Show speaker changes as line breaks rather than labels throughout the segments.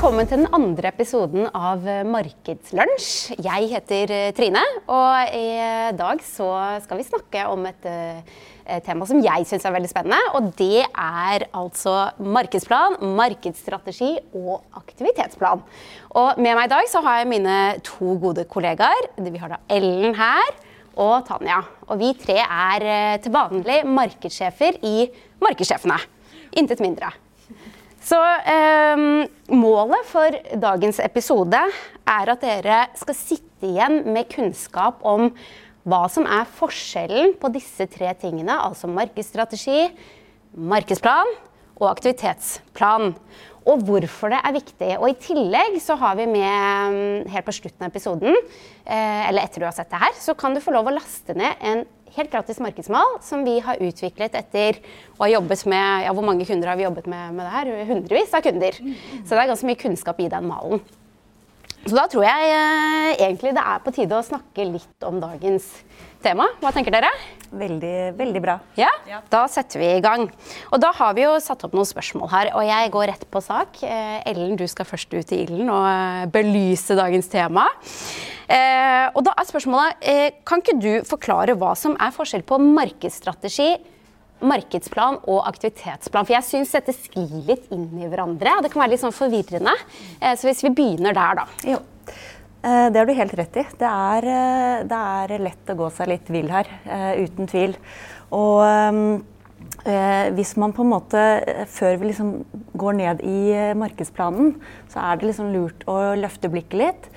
Velkommen til den andre episoden av Markedslunsj. Jeg heter eh, Trine, og i dag så skal vi snakke om et uh, tema som jeg syns er veldig spennende. Og det er altså markedsplan, markedsstrategi og aktivitetsplan. Og med meg i dag så har jeg mine to gode kollegaer. Vi har da Ellen her og Tanja. Og vi tre er til vanlig markedssjefer i Markedssjefene. Intet mindre. Så eh, målet for dagens episode er at dere skal sitte igjen med kunnskap om hva som er forskjellen på disse tre tingene, altså markedsstrategi, markedsplan og aktivitetsplan. Og hvorfor det er viktig. Og i tillegg så har vi med helt på slutten av episoden, eh, eller etter du har sett det her, så kan du få lov å laste ned en helt gratis markedsmal som vi har utviklet etter å ha jobbet med ja, Hvor mange kunder har vi jobbet med med det her? Hundrevis av kunder. Så det er ganske mye kunnskap i den malen. Så da tror jeg eh, egentlig det er på tide å snakke litt om dagens tema. Hva tenker dere?
Veldig, veldig bra.
Ja, Da setter vi i gang. Og da har vi jo satt opp noen spørsmål her, og jeg går rett på sak. Eh, Ellen, du skal først ut i ilden og eh, belyse dagens tema. Eh, og da er spørsmålet, eh, Kan ikke du forklare hva som er forskjell på markedsstrategi, markedsplan og aktivitetsplan? For jeg syns dette sklir litt inn i hverandre, det kan være litt sånn forvirrende. Eh, så hvis vi begynner der, da.
Jo. Eh, det har du helt rett i. Det er, eh, det er lett å gå seg litt vill her, uten tvil. Og hvis man på en måte, før vi liksom går ned i markedsplanen, så er det liksom lurt å løfte blikket litt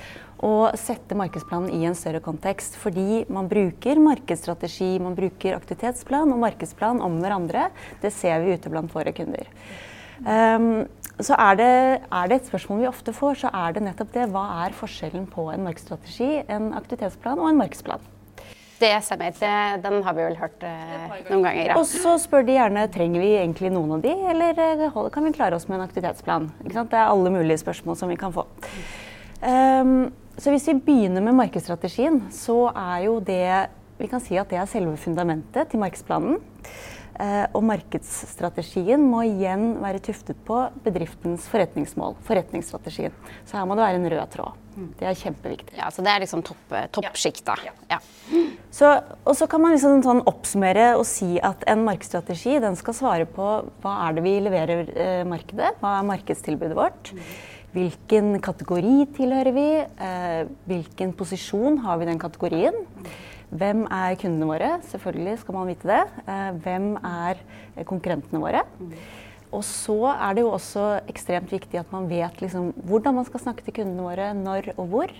og sette markedsplanen i en større kontekst. Fordi man bruker markedsstrategi, man bruker aktivitetsplan og markedsplan om hverandre. Det ser vi ute blant våre kunder. Um, så er det, er det, et spørsmål vi ofte får, så er det nettopp det. Hva er forskjellen på en markedsstrategi, en aktivitetsplan og en markedsplan?
Det stemmer. den har vi vel hørt eh, noen ganger. Ja.
Og så spør de gjerne trenger vi egentlig noen av de, eller eh, kan vi klare oss med en aktivitetsplan. Det er alle mulige spørsmål som vi kan få. Um, så hvis vi begynner med markedsstrategien, så er jo det Vi kan si at det er selve fundamentet til markedsplanen. Eh, og markedsstrategien må igjen være tuftet på bedriftens forretningsmål. Forretningsstrategien. Så her må det være en rød tråd. Det er kjempeviktig.
Ja, Så det er liksom topp, toppsjikta. Ja. ja.
Så, og så kan man liksom sånn oppsummere og si at en markedsstrategi den skal svare på hva er det vi leverer eh, markedet, hva er markedstilbudet vårt. Hvilken kategori tilhører vi? Eh, hvilken posisjon har vi i den kategorien? Hvem er kundene våre? Selvfølgelig skal man vite det. Eh, hvem er konkurrentene våre? Og så er det jo også ekstremt viktig at man vet liksom hvordan man skal snakke til kundene våre, når og hvor.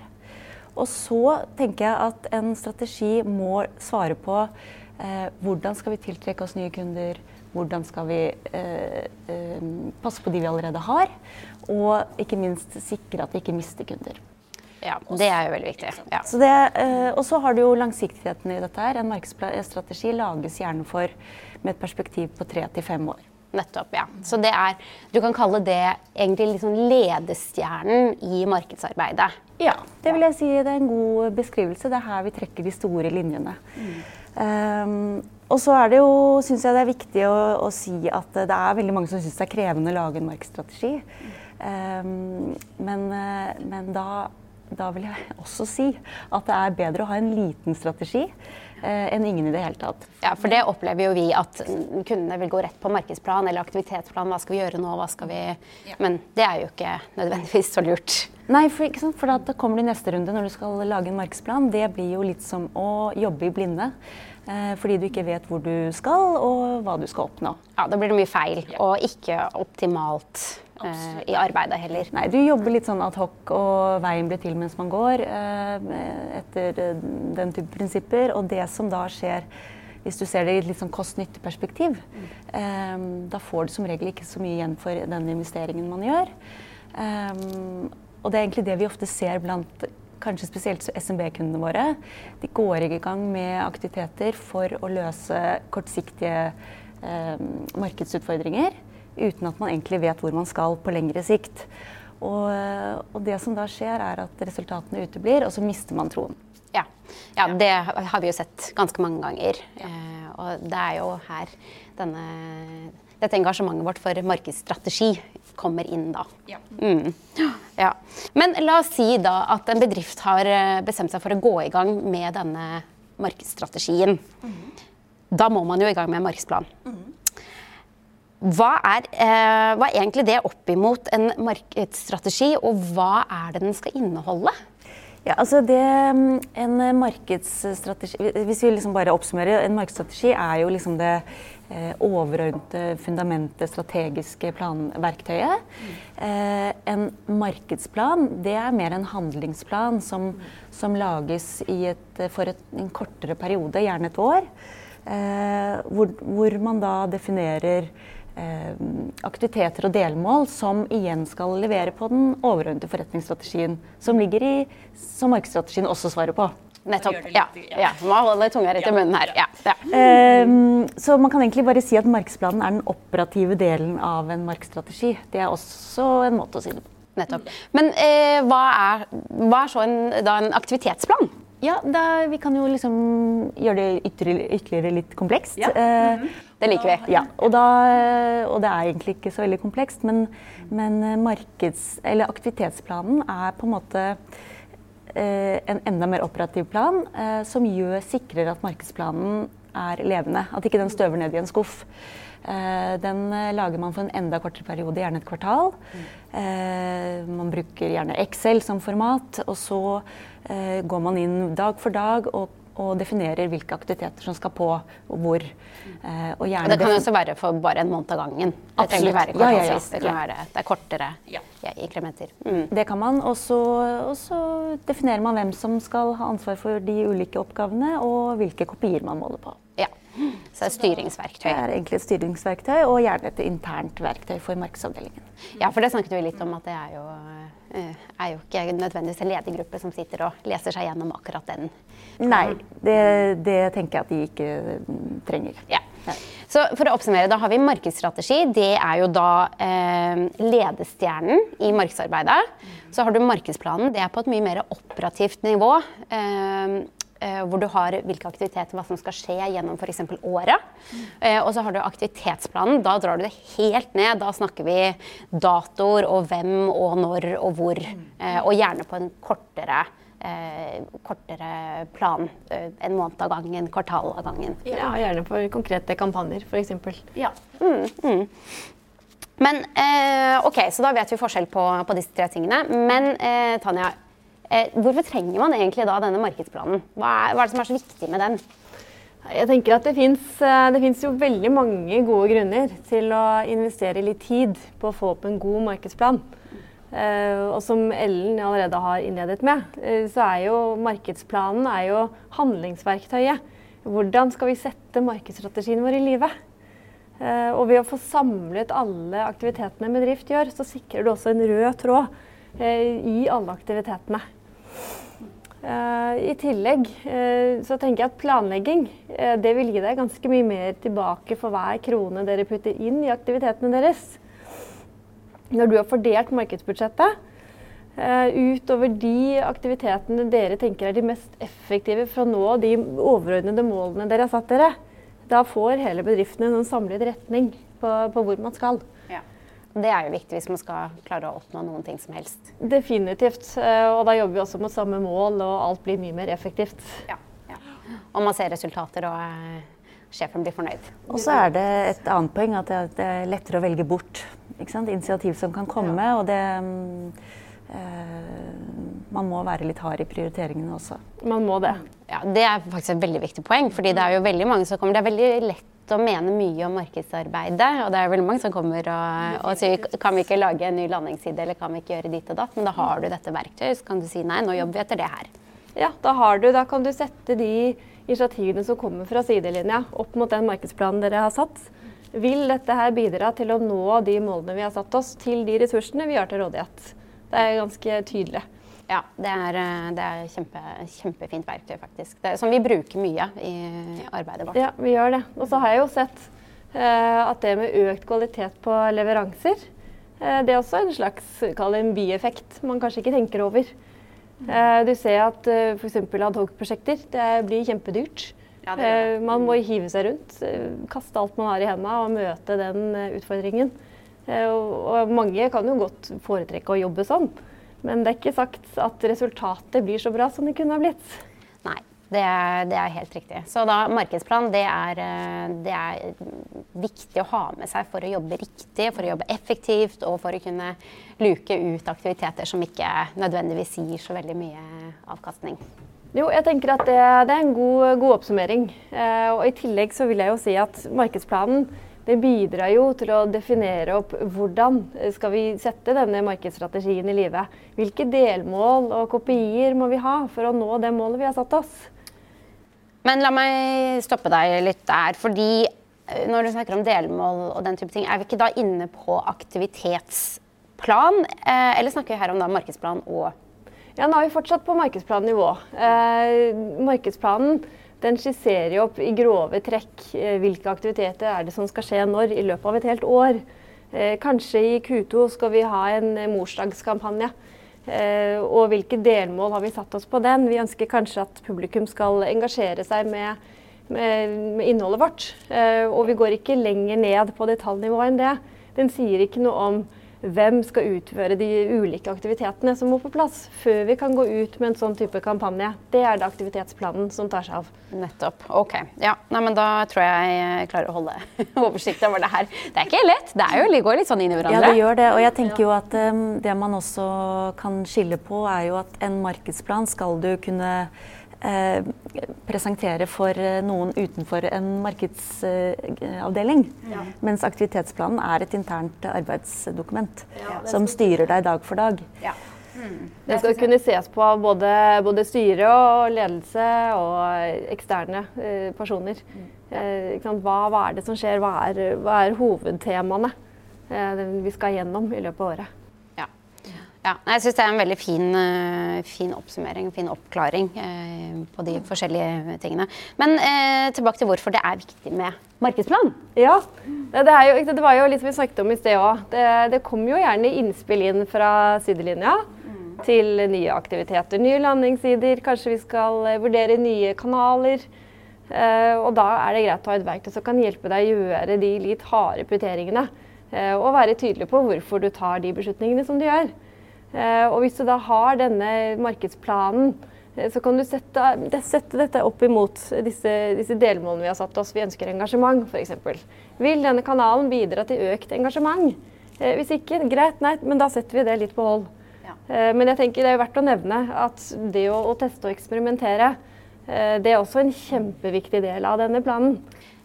Og så tenker jeg at en strategi må svare på eh, hvordan skal vi tiltrekke oss nye kunder, hvordan skal vi eh, eh, passe på de vi allerede har, og ikke minst sikre at vi ikke mister kunder.
Ja, Det er jo veldig viktig. Ja.
Så det, eh, og så har du jo langsiktigheten i dette. her. En markedsstrategi lages gjerne for med et perspektiv på tre til fem år.
Nettopp, ja. Så det er, du kan kalle det egentlig liksom ledestjernen i markedsarbeidet?
Ja, det vil jeg si. Det er en god beskrivelse. Det er her vi trekker de store linjene. Mm. Um, og så er det jo, syns jeg det er viktig å, å, si at det er veldig mange som syns det er krevende å lage en markedsstrategi. Um, men, eh, men da, da, vil jeg også si at det er bedre å ha en liten strategi uh, enn ingen i det hele tatt.
Ja, for det opplever jo vi at kundene vil gå rett på markedsplan eller aktivitetsplan. Hva skal vi gjøre nå? Hva skal vi Men det er jo ikke nødvendigvis så lurt.
Nei, for, for da kommer du i neste runde når du skal lage en markedsplan. Det blir jo litt som å jobbe i blinde. Eh, fordi du ikke vet hvor du skal og hva du skal oppnå.
Ja, Da blir det mye feil, og ikke optimalt eh, i arbeidet heller.
Nei, du jobber litt sånn adhoc, og veien blir til mens man går, eh, etter eh, den type prinsipper. Og det som da skjer hvis du ser det i et litt sånn kost-nytte-perspektiv, mm. eh, da får du som regel ikke så mye igjen for den investeringen man gjør. Og det er egentlig det vi ofte ser blant kanskje spesielt SMB-kundene våre, de går ikke i gang med aktiviteter for å løse kortsiktige eh, markedsutfordringer uten at man egentlig vet hvor man skal på lengre sikt. Og, og, det som da skjer, er at resultatene uteblir, og så mister man troen.
Ja. ja det har vi jo sett ganske mange ganger. Eh, og det er jo her denne, dette engasjementet vårt for markedsstrategi kommer inn da.
Ja.
Mm. Ja. Men la oss si da at en bedrift har eh, bestemt seg for å gå i gang med denne markedsstrategien. Da må man jo i gang med en markedsplan. Hva er, eh, hva er egentlig det opp imot en markedsstrategi, og hva er det den skal inneholde?
Ja, altså det, mm, En markedsstrategi Hvis vi liksom bare oppsummerer, en markedsstrategi er jo liksom det overordnede fundamentet, strategiske planverktøyet. Eh, en markedsplan det er mer en handlingsplan som, som lages et, for et, en kortere periode, gjerne et år. Eh, hvor, hvor man da definerer Eh, aktiviteter og delmål som igjen skal levere på den overordnede forretningsstrategien, som ligger i som markedsstrategien også svarer på.
Nettopp. Ja. ja. Må holde tunga rett i munnen her. Ja. Ja.
Um, så man kan egentlig bare si at markedsplanen er den operative delen av en markedsstrategi. Det er også en måte å si det på.
Nettopp. Men eh, hva, er, hva, er, så en, da en aktivitetsplan?
Ja, da, Vi kan jo liksom gjøre det ytterligere, ytterligere litt komplekst.
Ja. Mm -hmm. Det liker vi.
Ja, og, da, og, det er egentlig ikke så veldig komplekst, men, men markeds, eller aktivitetsplanen er på en måte eh, en enda mer operativ plan eh, som gjør, sikrer at markedsplanen er levende. At ikke den støver ned i en skuff. Eh, den lager man for en enda kortere periode, gjerne et kvartal. Man bruker gjerne Excel som format. Og så Eh, går man inn dag for dag og, og, definerer hvilke aktiviteter som skal på, og hvor.
Eh, og det kan også være for bare en måned av gangen. Det trenger være. Ja, ja, ja. Det kan være det er kortere inkrementer. Mm.
Det kan man. Og så definerer man hvem som skal ha ansvar for de ulike oppgavene, og hvilke kopier man måler på.
Ja. Så det er styringsverktøy.
Det er egentlig et styringsverktøy, og gjerne et internt verktøy for markedsavdelingen.
Ja, for det snakket vi litt om at det er jo er jo ikke nødvendigvis en ledergruppe som sitter og leser seg gjennom akkurat den.
Nei, det, det tenker jeg at de ikke mm, trenger.
Ja. Så for å oppsummere, da har vi markedsstrategi. Det er jo da eh, ledestjernen i markedsarbeidet. Så har du markedsplanen. Det er på et mye mer operativt nivå. Eh, Eh, hvor du har hvilke aktiviteter, hva som skal skje gjennom f.eks. året. Mm. og så har du aktivitetsplanen. Da drar du det helt ned. Da snakker vi datoer og hvem og når og hvor. Mm. og gjerne på en kortere Eh, kortere plan. Eh, en måned av gangen, kvartal av gangen.
Ja, Gjerne for konkrete kampanjer, f.eks.
Ja. Mm, mm. Men eh, ok, Så da vet vi forskjell på, på disse tre tingene. Men eh, Tanja, Eh, hvorfor trenger man egentlig da denne markedsplanen? Hva er, hva er det som er så viktig med den?
Jeg tenker at Det fins jo veldig mange gode grunner til å investere litt tid på å få opp en god markedsplan. Uh, og som Ellen allerede har innledet med, så er jo markedsplanen er jo handlingsverktøyet. Hvordan skal vi sette markedsstrategien vår i live? Og ved å få samlet alle aktivitetene en bedrift gjør, så sikrer du også en rød tråd i alle aktivitetene. Uh, I tillegg uh, så tenker jeg at planlegging uh, det vil gi deg ganske mye mer tilbake for hver krone dere putter inn i aktivitetene deres. Når du har fordelt markedsbudsjettet utover de aktivitetene dere tenker er de mest effektive for å nå de overordnede målene dere har satt dere, da får hele bedriften en samlet retning på, på hvor man skal.
Det er jo viktig hvis man skal klare å oppnå noen ting som helst.
Definitivt. Eh, og da jobber vi også mot samme mål, og alt blir mye mer effektivt. Ja.
ja. Og man ser resultater, og uh, sjefen blir fornøyd.
Og så er det et annet poeng at det er lettere å velge bort initiativ som kan komme. Ja. og det... Uh, man må være litt hard i prioriteringene også.
Man må det.
Ja, Det er faktisk et veldig viktig poeng. fordi det er jo veldig mange som kommer. Det er veldig lett å mene mye om markedsarbeidet. Og det er veldig mange som kommer og, og sier kan vi ikke lage en ny landingsside eller kan vi ikke gjøre ditt og datt. Men da har du dette verktøyet, så kan du si nei, nå jobber vi etter det her.
Ja, da har du, da kan du sette de initiativene som kommer fra sidelinja opp mot den markedsplanen dere har satt. Vil dette her bidra til å nå de målene vi har satt oss, til de ressursene vi har til rådighet? Det er ganske tydelig.
Ja, det er, eh, det er kjempe, kjempefint verktøy, faktisk. Det som vi bruker mye i arbeidet vårt.
Ja, vi gjør det. Og så har jeg jo sett uh, at det med økt kvalitet på leveranser, uh, det er også en slags en bieffekt man kanskje ikke tenker over. Uh, du ser at uh, f.eks. adhoc-prosjekter det blir kjempedyrt. Ja, det det. man må hive seg rundt, kaste alt man har i hendene og møte den utfordringen. Eh, og mange kan jo godt foretrekke å jobbe sånn, men det er ikke sagt at resultatet blir så bra som det kunne ha blitt.
Nei, det er, det er helt riktig. Så da markedsplan det er, eh, det er, viktig å ha med seg for å jobbe riktig, for å jobbe effektivt og for å kunne luke ut aktiviteter som ikke nødvendigvis gir så veldig mye avkastning.
Jo, jeg tenker at det, det er en god, god oppsummering. Eh, og I tillegg så vil jeg jo si at markedsplanen det bidrar jo til å definere opp hvordan skal vi sette denne markedsstrategien i livet. Hvilke delmål og kopier må vi ha for å nå det målet vi har satt oss.
Men la meg stoppe deg litt der. fordi eh, når du snakker om delmål og den type ting, er vi ikke da inne på aktivitetsplan? Eh, eller snakker vi her om da markedsplan og
Ja, nå er vi fortsatt på markedsplannivå. Eh, markedsplanen den skisserer jo opp i grove trekk eh, hvilke aktiviteter er det som skal skje når i løpet av et helt år. Eh, kanskje i Q2 skal vi ha en eh, morsdagskampanje. Og hvilke delmål har vi satt oss på den? Vi ønsker kanskje at publikum skal engasjere seg med, med, med innholdet vårt. Og vi går ikke lenger ned på detaljnivå enn det. Den sier ikke noe om hvem skal utføre de ulike aktivitetene som må på plass, før vi kan gå ut med en sånn type kampanje. Det er det aktivitetsplanen som tar seg av.
Nettopp. Ok. Ja, Nei, men da tror jeg jeg klarer å holde oversikt over det her. Det er ikke lett. Det er jo, går litt sånn inn i hverandre.
Ja, det gjør det. Og jeg tenker jo at um, det man også kan skille på, er jo at en markedsplan skal du kunne Eh, presentere for eh, noen utenfor en markedsavdeling. Ja. Mens aktivitetsplanen er et internt arbeidsdokument ja, som styrer deg dag for dag. Ja.
Mm. Det skal kunne ses på av både, både, styre og ledelse og eksterne eh, personer. Mm. Eh, hva, hva, er det som skjer? Hva er, hva er hovedtemaene eh, vi skal gjennom i løpet av året?
Ja, jeg syns det er en veldig fin, uh, fin oppsummering, fin oppklaring uh, på de forskjellige tingene. Men uh, tilbake til hvorfor det er viktig med markedsplan.
Ja, det, jo, det var jo litt som vi snakket om i sted òg. Det, det kommer jo gjerne innspill inn fra sidelinja til nye aktiviteter. Nye landingssider, kanskje vi skal vurdere nye kanaler. og da er det greit å ha et verktøy som kan hjelpe deg å gjøre de litt harde prioriteringene. og være tydelig på hvorfor du tar de beslutningene som du gjør. Eh, og hvis du da har denne markedsplanen, eh, så kan du sette, sette dette opp imot disse, disse, delmålene vi har satt oss. Vi ønsker engasjement, f.eks. Vil denne kanalen bidra til økt engasjement? Eh, hvis ikke, greit, nei, men da setter vi det litt på hold. Ja. Men jeg tenker det er verdt å nevne at det å, å teste og eksperimentere, det er også en kjempeviktig del av denne planen.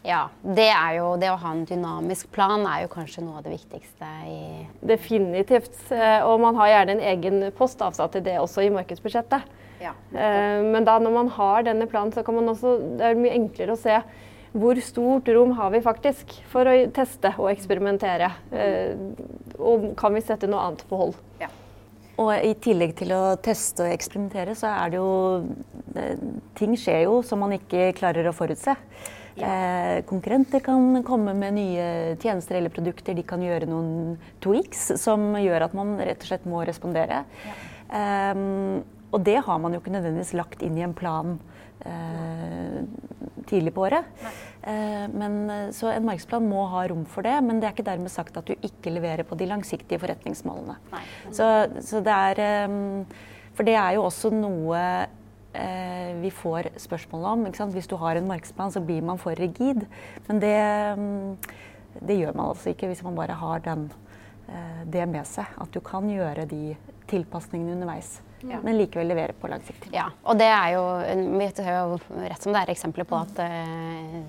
Ja, det, er jo, det å ha en dynamisk plan er jo kanskje noe av det viktigste i
Definitivt. Eh, og man har gjerne en egen post avsatt til det også i markedsbudsjettet. Ja. Eh, men da når man har denne planen, så kan man også, det er mye enklere å se hvor stort rom har vi faktisk for å teste og eksperimentere. Eh, og kan vi sette noe annet på hold. Ja.
Og i tillegg til å teste og eksperimentere, så er det jo Ting skjer jo som man ikke klarer å forutse. Eh, konkurrenter kan komme med nye tjenester eller produkter. De kan gjøre noen tweaks som gjør at man rett og slett må respondere. Ja. Eh, og det har man jo ikke nødvendigvis lagt inn i en plan eh, tidlig på året. Eh, men, så en markedsplan må ha rom for det, men det er ikke dermed sagt at du ikke leverer på de langsiktige forretningsmålene. Så, så, det er ehm, For det er jo også noe eh, vi får spørsmål om. Hvis du har en markedsplan, så blir man for rigid. Men det, mm, det gjør man altså ikke hvis man bare har den, eh, det med seg. At du kan gjøre de tilpasningene underveis. Ja. Men likevel levere på lang sikt.
Ja, og det er jo, vi har jo rett som det er eksempler på at eh, Eh,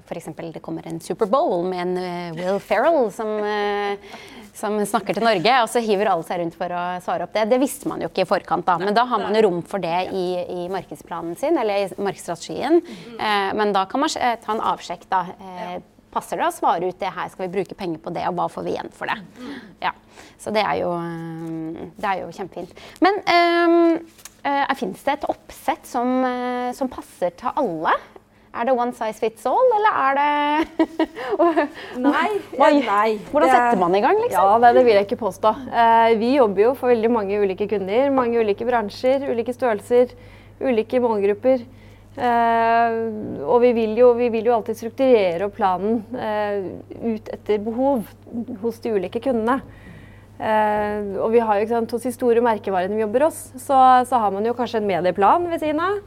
F.eks. det kommer en Superbowl med en uh, Will Ferrell som, uh, som, snakker til Norge, og så hiver alle seg rundt for å svare opp det. Det visste man jo ikke i forkant, da, men da har man jo rom for det i, i markedsplanen sin, eller i markedsstrategien. Uh, men da kan man ta en avsjekk, da. Passer det å svare ut det her, skal vi bruke penger på det, og hva får vi igjen for det? Ja. Så det er jo, det er jo kjempefint. Men uh, fins det et oppsett som, som passer til alle? Er det one size fits all, eller er det
Nei. nei.
Hvordan setter man i gang, liksom?
Ja, det, det vil jeg ikke påstå. Eh, vi jobber jo for veldig mange ulike kunder. Mange ulike bransjer, ulike størrelser, ulike målgrupper. Eh, og vi vil, jo, vi vil jo alltid strukturere opp planen eh, ut etter behov hos de ulike kundene. Eh, og vi har jo, sant, Hos de store merkevarene vi jobber hos, så, så har man jo kanskje en medieplan ved siden av.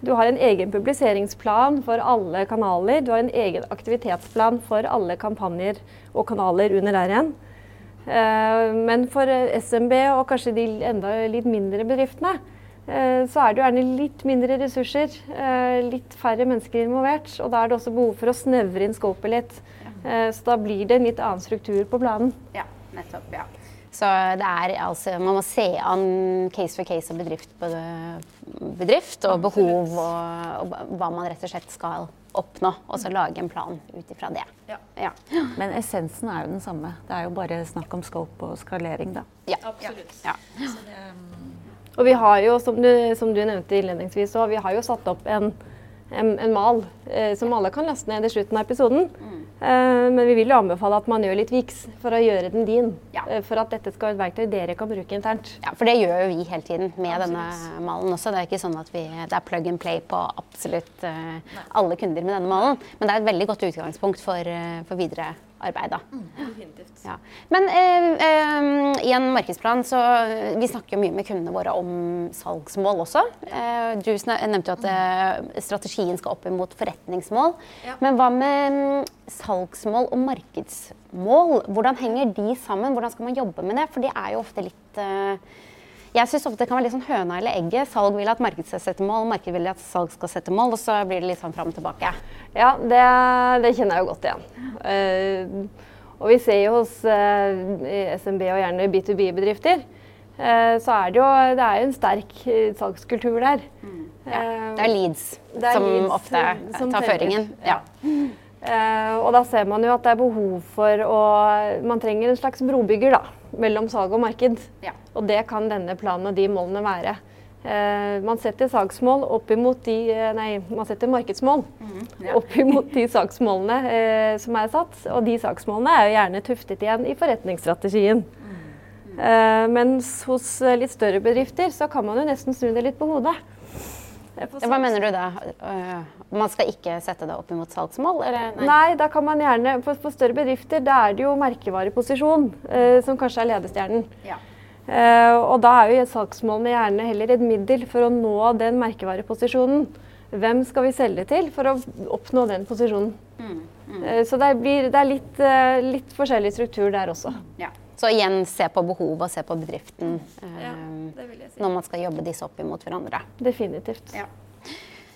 Du har en egen publiseringsplan for alle kanaler. Du har en egen aktivitetsplan for alle kampanjer og kanaler under der igjen. Eh, men for SMB og kanskje de enda litt mindre bedriftene, eh, så er det jo gjerne litt mindre ressurser, eh, litt færre mennesker involvert. Og da er det også behov for å snevre inn scopet litt. Så da blir det en litt annen struktur på planen.
Ja, nettopp. ja. Så det er altså Man må se an case for case og bedrift på bedrift, og behov og, og, hva man rett og slett skal oppnå. Og så lage en plan ut ifra det.
Ja. Ja. Men essensen er jo den samme. Det er jo bare snakk om scope og skalering, da.
Ja, absolutt. Ja.
Og vi har jo, som du, som du nevnte innledningsvis, så vi har jo satt opp en, en, en mal eh, som alle kan laste ned i slutten av episoden. Mm. Eh, men vi vil jo anbefale at man gjør litt viks for å gjøre den din. Ja. Eh, for at dette skal være et verktøy dere kan bruke internt.
Ja, For det gjør jo vi hele tiden med absolutt. denne malen også. Det er ikke sånn at vi, det er plug and play på absolutt uh, alle kunder med denne malen. Men det er et veldig godt utgangspunkt for, for videre arbeid. Mm, ja. Men eh, eh, i en markedsplan så Vi snakker jo mye med kundene våre om salgsmål også. Eh, du nevnte jo at eh, strategien skal opp imot forretningsmål. Ja. Men hva med mm, salgsmål og markedsmål? Hvordan henger de sammen? Hvordan skal man jobbe med det? For de er jo ofte litt eh, jeg syns ofte det kan være litt sånn høna eller egget. Salg vil at markedet skal sette mål, markedet vil at salg skal sette mål, og så blir det litt sånn fram og tilbake.
Ja, det, det kjenner jeg jo godt igjen. Uh, og vi ser jo hos uh, SMB og gjerne B2B-bedrifter, uh, så er det jo det er jo en sterk salgskultur der. Mm.
Ja, det er leads det er som leads, ofte som tar føringen. Ja.
Og da ser man jo at det er behov for å Man trenger en slags brobygger da, mellom salg og marked. Ja. Og det kan denne planen og de målene være. Uh, man setter saksmål opp imot de uh, Nei, man setter markedsmål mm, ja. opp imot de saksmålene som er satt. Og de saksmålene er jo gjerne tuftet igjen i forretningsstrategien. Mm, mm. mens hos litt større bedrifter så kan man jo nesten snu det litt på hodet.
Hva mener du da? Øh, man skal ikke sette det opp imot salgsmål?
Nei? nei? da kan man gjerne For, for større bedrifter da er det jo merkevareposisjon eh, som kanskje er ledestjernen. Ja. Eh, og da er jo salgsmålene gjerne heller et middel for å nå den merkevareposisjonen. Hvem skal vi selge til for å oppnå den posisjonen? Mm, mm. Eh, så det, blir, det er litt, litt, forskjellig struktur der også.
Ja. Så igjen se på behovet og se på bedriften ja, eh, si. når man skal jobbe disse opp imot hverandre.
Definitivt. Ja.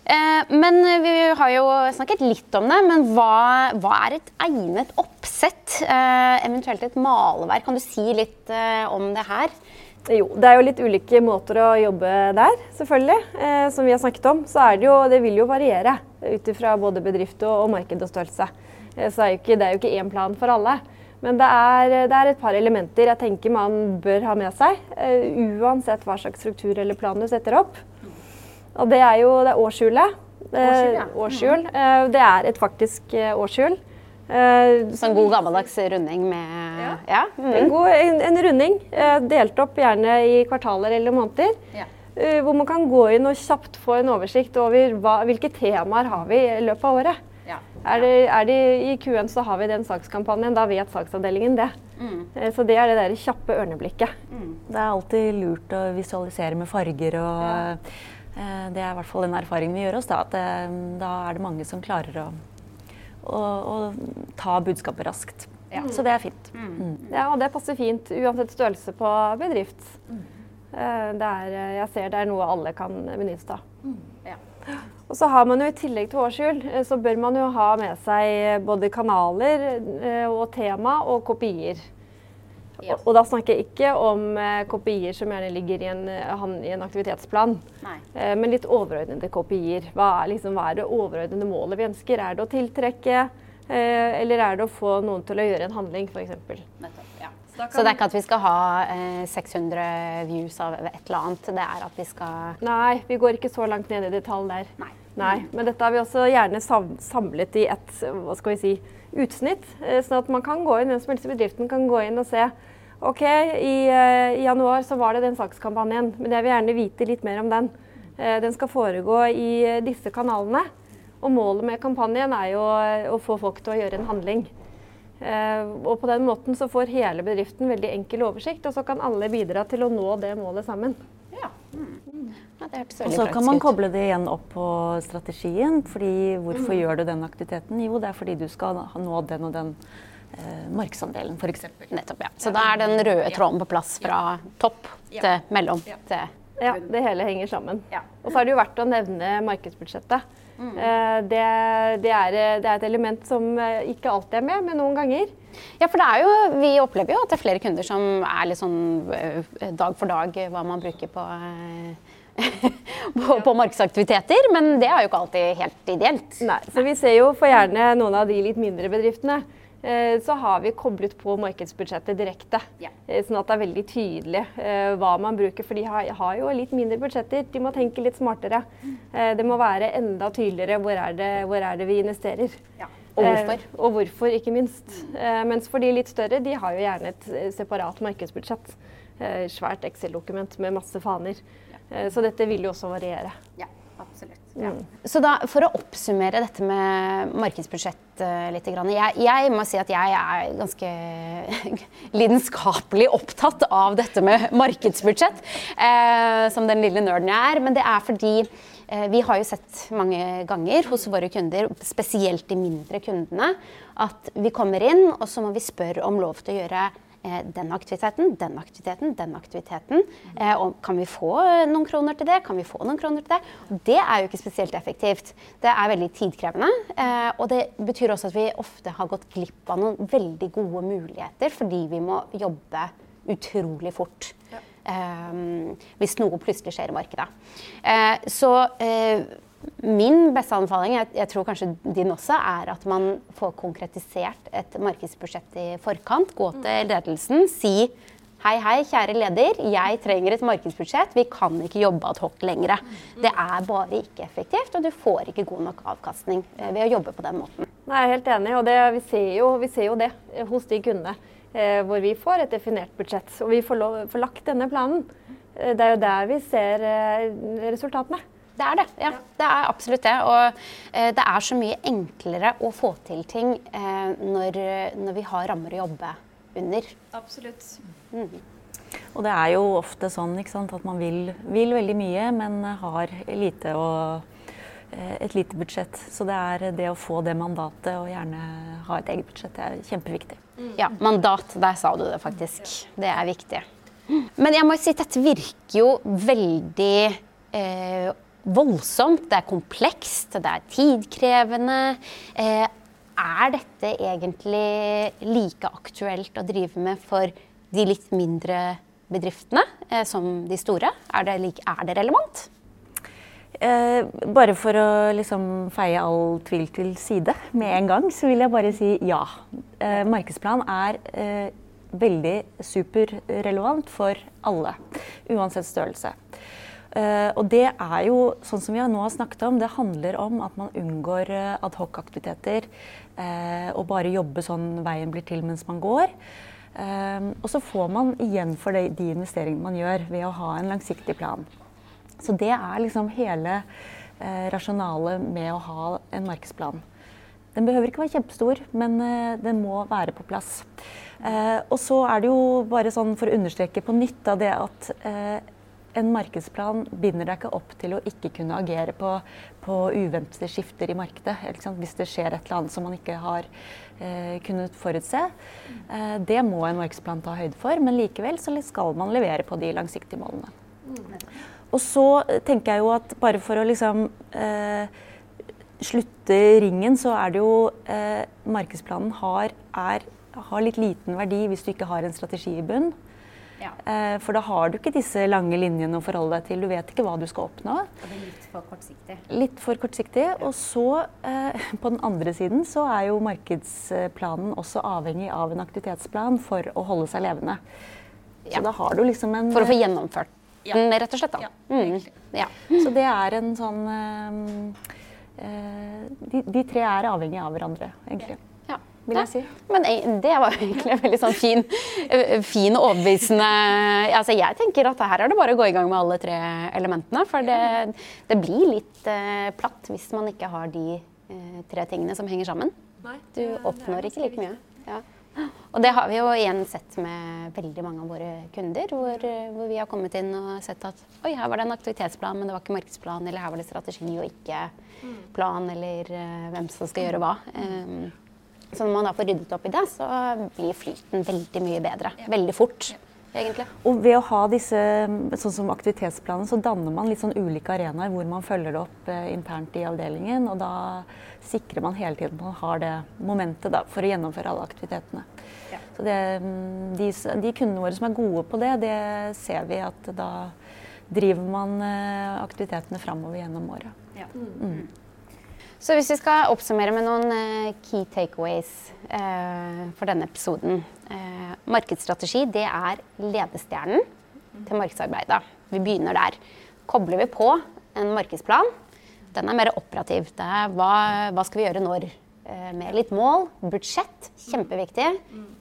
Eh, men vi har jo snakket litt om det. Men hva, hva er et egnet oppsett? Eh, eventuelt et maleverk. Kan du si litt om det her?
Jo, det er jo litt ulike måter å jobbe der, selvfølgelig. Eh, som vi har snakket om. Så er det jo Det vil jo variere ut ifra både bedrift og, og marked og størrelse. Eh, så er ikke, det er jo ikke én plan for alle. Men det er, det er, et par elementer jeg tenker man bør ha med seg. Uh, uansett hva slags struktur eller plan du setter opp. Og det er jo det er årshjulet.
Årshjul, ja.
Årshjul. Uh, det er et faktisk årshjul.
sånn god gammeldags runding med
Ja. ja. Mm. En, god, en, en, runding. delt opp gjerne i kvartaler eller måneder. Ja. hvor man kan gå inn og kjapt få en oversikt over hva, hvilke temaer har vi i løpet av året. Er det, er det I Q1 så har vi den sakskampanjen, da vet saksavdelingen det. Mm. Eh, så det er det der kjappe ørneblikket.
Mm. Det er alltid lurt å visualisere med farger og ja. eh, Det er i hvert fall den erfaringen vi gjør oss. Da, at det, eh, da er det mange som klarer å, å, å ta budskapet raskt. Ja. Så det er fint.
Mm. mm. Ja, og det passer fint uansett størrelse på bedrift. Mm. Eh, er, jeg ser det er noe alle kan benytte seg av. Mm. Ja. Og så har man jo I tillegg til årshjul eh, så bør man jo ha med seg både kanaler eh, og tema og kopier. Ja. Og, og, da snakker jeg ikke om eh, kopier som gjerne ligger i en, i en aktivitetsplan, Nei. men litt overordnede kopier. Hva er, liksom, hva er, det overordnede målet vi ønsker? Er det å tiltrekke, eh, eller er det å få noen til å gjøre en handling, f.eks.?
Så, så, det er ikke at vi skal ha eh, 600 views av et eller annet? Det er at vi skal
Nei, vi går ikke så langt ned i detalj der. Nei. Nei. Men dette har vi også gjerne samlet i et hva skal vi si, utsnitt. Eh, sånn at man kan gå inn, hvem som helst i bedriften kan gå inn og se OK, i, uh, i, januar så var det den sakskampanjen, men jeg vil gjerne vite litt mer om den. Eh, den skal foregå i eh, disse kanalene. Og målet med kampanjen er jo å få folk til å gjøre en handling. Eh, og på den måten så får hele bedriften veldig enkel oversikt, og så kan alle bidra til å nå det målet sammen.
Ja. Mm. Ja,
og så kan man koble det igjen opp på strategien. fordi Hvorfor mm. gjør du den aktiviteten? Jo, det er fordi du skal nå den og den eh, markedsandelen, f.eks.
Nettopp, ja. Så da er den røde tråden på plass fra topp til mellom til
Ja, det hele henger sammen. Og så er det jo verdt å nevne markedsbudsjettet. Mm. Eh, det, det, er, det, er, et element som eh, ikke alltid er med, men noen ganger.
Ja, for det er jo, vi opplever jo at det er flere kunder som er litt sånn eh, dag for dag hva man bruker på på, på, markedsaktiviteter, men det er jo ikke alltid helt ideelt.
Nei, så Vi ser jo for gjerne noen av de litt mindre bedriftene. Eh, så har vi koblet på markedsbudsjettet direkte. Ja. Eh, sånn at det er veldig tydelig eh, hva man bruker. For de har, har, jo litt mindre budsjetter. De må tenke litt smartere. Det må være enda tydeligere hvor er det, hvor er det vi investerer. Ja.
Og hvorfor.
og hvorfor, ikke minst. mens for de litt større, de har jo gjerne et separat markedsbudsjett. svært Excel-dokument med masse faner. Eh, så dette vil jo også variere.
Ja, absolutt. Ja. Mm. Så da, For å oppsummere dette med markedsbudsjett uh, litt. Jeg, jeg, må si at jeg er ganske lidenskapelig opptatt av dette med markedsbudsjett. Uh, som den lille nerden jeg er. Men det er fordi uh, vi har jo sett mange ganger hos våre kunder, spesielt de mindre kundene, at vi kommer inn og så må vi spørre om lov til å gjøre den aktiviteten, den aktiviteten, den aktiviteten. Eh, og kan vi få noen kroner til det? Kan vi få noen kroner til det? det er jo ikke spesielt effektivt. Det er veldig tidkrevende. Eh, og det betyr også at vi ofte har gått glipp av noen veldig gode muligheter fordi vi må jobbe utrolig fort. Ja. hvis noe plutselig skjer i markedet. så Min beste anbefaling, jeg, jeg, tror kanskje din også, er at man får konkretisert et markedsbudsjett i forkant. Gå til ledelsen, si Hei, hei, kjære leder. Jeg trenger et markedsbudsjett. Vi kan ikke jobbe ad hoc lenger. Det er bare ikke effektivt, og du får ikke god nok avkastning eh, ved å jobbe på den måten.
Nei, jeg er helt enig, og det, vi, ser jo, vi, ser jo, det hos de kundene. Eh, hvor vi får et definert budsjett, og vi får, lov, får lagt denne planen. Eh, det er jo der vi ser eh, resultatene.
Det er det. ja. Det er absolutt det. Og eh, det er så mye enklere å få til ting eh, når, når, vi har rammer å jobbe under.
Absolutt.
Mm. Og det er jo ofte sånn sant, at man vil, vil, veldig mye, men har lite å, eh, et lite budsjett. Så det er det å få det mandatet og gjerne ha et eget budsjett, det er kjempeviktig.
Mm. Ja, mandat. Der sa du det faktisk. Det er viktig. Men jeg må si at dette virker jo veldig eh, voldsomt, det er komplekst, det er tidkrevende. Eh, er dette egentlig like aktuelt å drive med for de litt mindre bedriftene eh, som de store? Er det, like, er det relevant?
Eh, bare for å liksom feie all tvil til side med en gang, så vil jeg bare si ja. Eh, markedsplan er eh, veldig superrelevant for alle, uansett størrelse. Uh, og det er jo, sånn som vi nå har snakket om, det handler om at man unngår adhocaktiviteter adhoc-aktiviteter. Uh, og bare jobbe sånn veien blir til mens man går. og så får man igjen for de investeringene man gjør, ved å ha en langsiktig plan. Så det er liksom hele rasjonalet med å ha en markedsplan. Den behøver ikke være kjempestor, men den må være på plass. og så er det jo bare sånn for å understreke på nytt av det at en markedsplan binder deg ikke opp til å ikke kunne agere på, på uventede skifter i markedet. Hvis det skjer et eller annet som man ikke har eh, kunnet forutse. Eh, det må en markedsplan ta høyde for, men likevel skal man levere på de langsiktige målene. Og så tenker jeg jo at bare for å liksom eh, slutte ringen, så er det jo eh, Markedsplanen har, er, har litt liten verdi hvis du ikke har en strategi i bunn. Ja. Eh, for da har du ikke disse lange linjene å forholde deg til. Du vet ikke hva du skal oppnå.
Og det er litt for kortsiktig.
Litt for kortsiktig. Ja. Og så, eh, på den andre siden, så er jo markedsplanen også avhengig av en aktivitetsplan for å holde seg levende. Så ja. da har du liksom en
For å få gjennomført den, rett og slett. da. Mm.
Så det er en sånn de, de, tre er avhengige av hverandre, egentlig. Vil jeg si.
Men det var egentlig en veldig sånn fin, eh, fin og overbevisende altså Jeg tenker at her er det bare å gå i gang med alle tre elementene. For det, det blir litt eh, platt hvis man ikke har de eh, tre tingene som henger sammen. Du oppnår ikke like mye. Ja. Og det har vi jo igjen sett med veldig mange av våre kunder, hvor, hvor vi har kommet inn og sett at oi, her var det en aktivitetsplan, men det var ikke markedsplan, eller her var det strategi og ikke plan, eller hvem som skal gjøre hva. Um, så når man da får ryddet opp i det, så blir flyten veldig mye bedre. Veldig fort, egentlig.
Og ved å ha disse sånn som aktivitetsplanen, så danner man litt sånn ulike arenaer hvor man følger det opp eh, internt i avdelingen. Og da sikrer man hele tiden at man har det momentet da, for å gjennomføre alle aktivitetene. Så det, mm, de, de kundene våre som er gode på det, det ser vi at da driver man eh, aktivitetene framover gjennom året.
Så hvis vi skal oppsummere med noen eh, key takeaways eh, for denne episoden. Eh, markedsstrategi det er ledestjernen til markedsarbeidet. Vi begynner der. Kobler vi på en markedsplan, den er mer operativ. Det er hva, hva skal vi gjøre når? Eh, med litt mål, budsjett, kjempeviktig.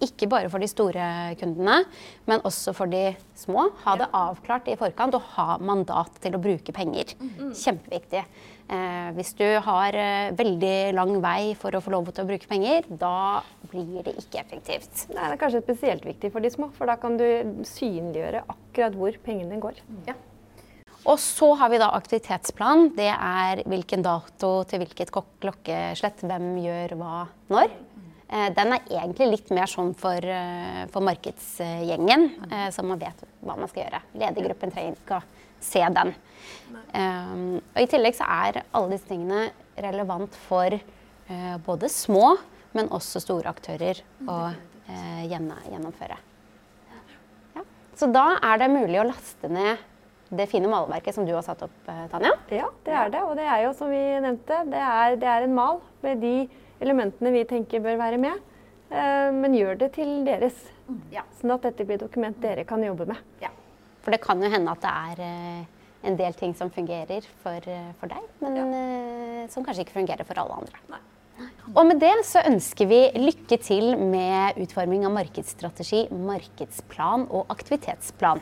Ikke bare for de store kundene, men også for de små. Ha det avklart i forkant og ha mandat til å bruke penger. Kjempeviktig. Eh, hvis du har eh, veldig lang vei for å få lov til å bruke penger, da blir det ikke effektivt.
Nei, det er kanskje spesielt viktig for de små, for da kan du synliggjøre akkurat hvor pengene går.
Og så har vi da aktivitetsplan. Det er hvilken dato til hvilket klokkeslett, hvem gjør hva når. Eh, Den er egentlig litt mer sånn for, eh, for markedsgjengen, eh, så man vet hva man skal gjøre. Ledergruppen trenger ikke å se den. Um, og I tillegg så er alle disse tingene relevant for uh, både små, men også store aktører å uh, gjennomføre. Ja. Så da er det mulig å laste ned det fine maleverket som du har satt opp, eh, Tanja.
Ja, det er det. Og det er jo, som vi nevnte, det er, det er en mal med de elementene vi tenker bør være med. Eh, men gjør det til deres,
Ja.
sånn at dette blir dokument dere kan jobbe med.
For det kan jo hende at det er eh, en del ting som fungerer for, for deg, men ja. som kanskje ikke fungerer for alle andre. Og med det så ønsker vi lykke til med utforming av markedsstrategi, markedsplan og aktivitetsplan.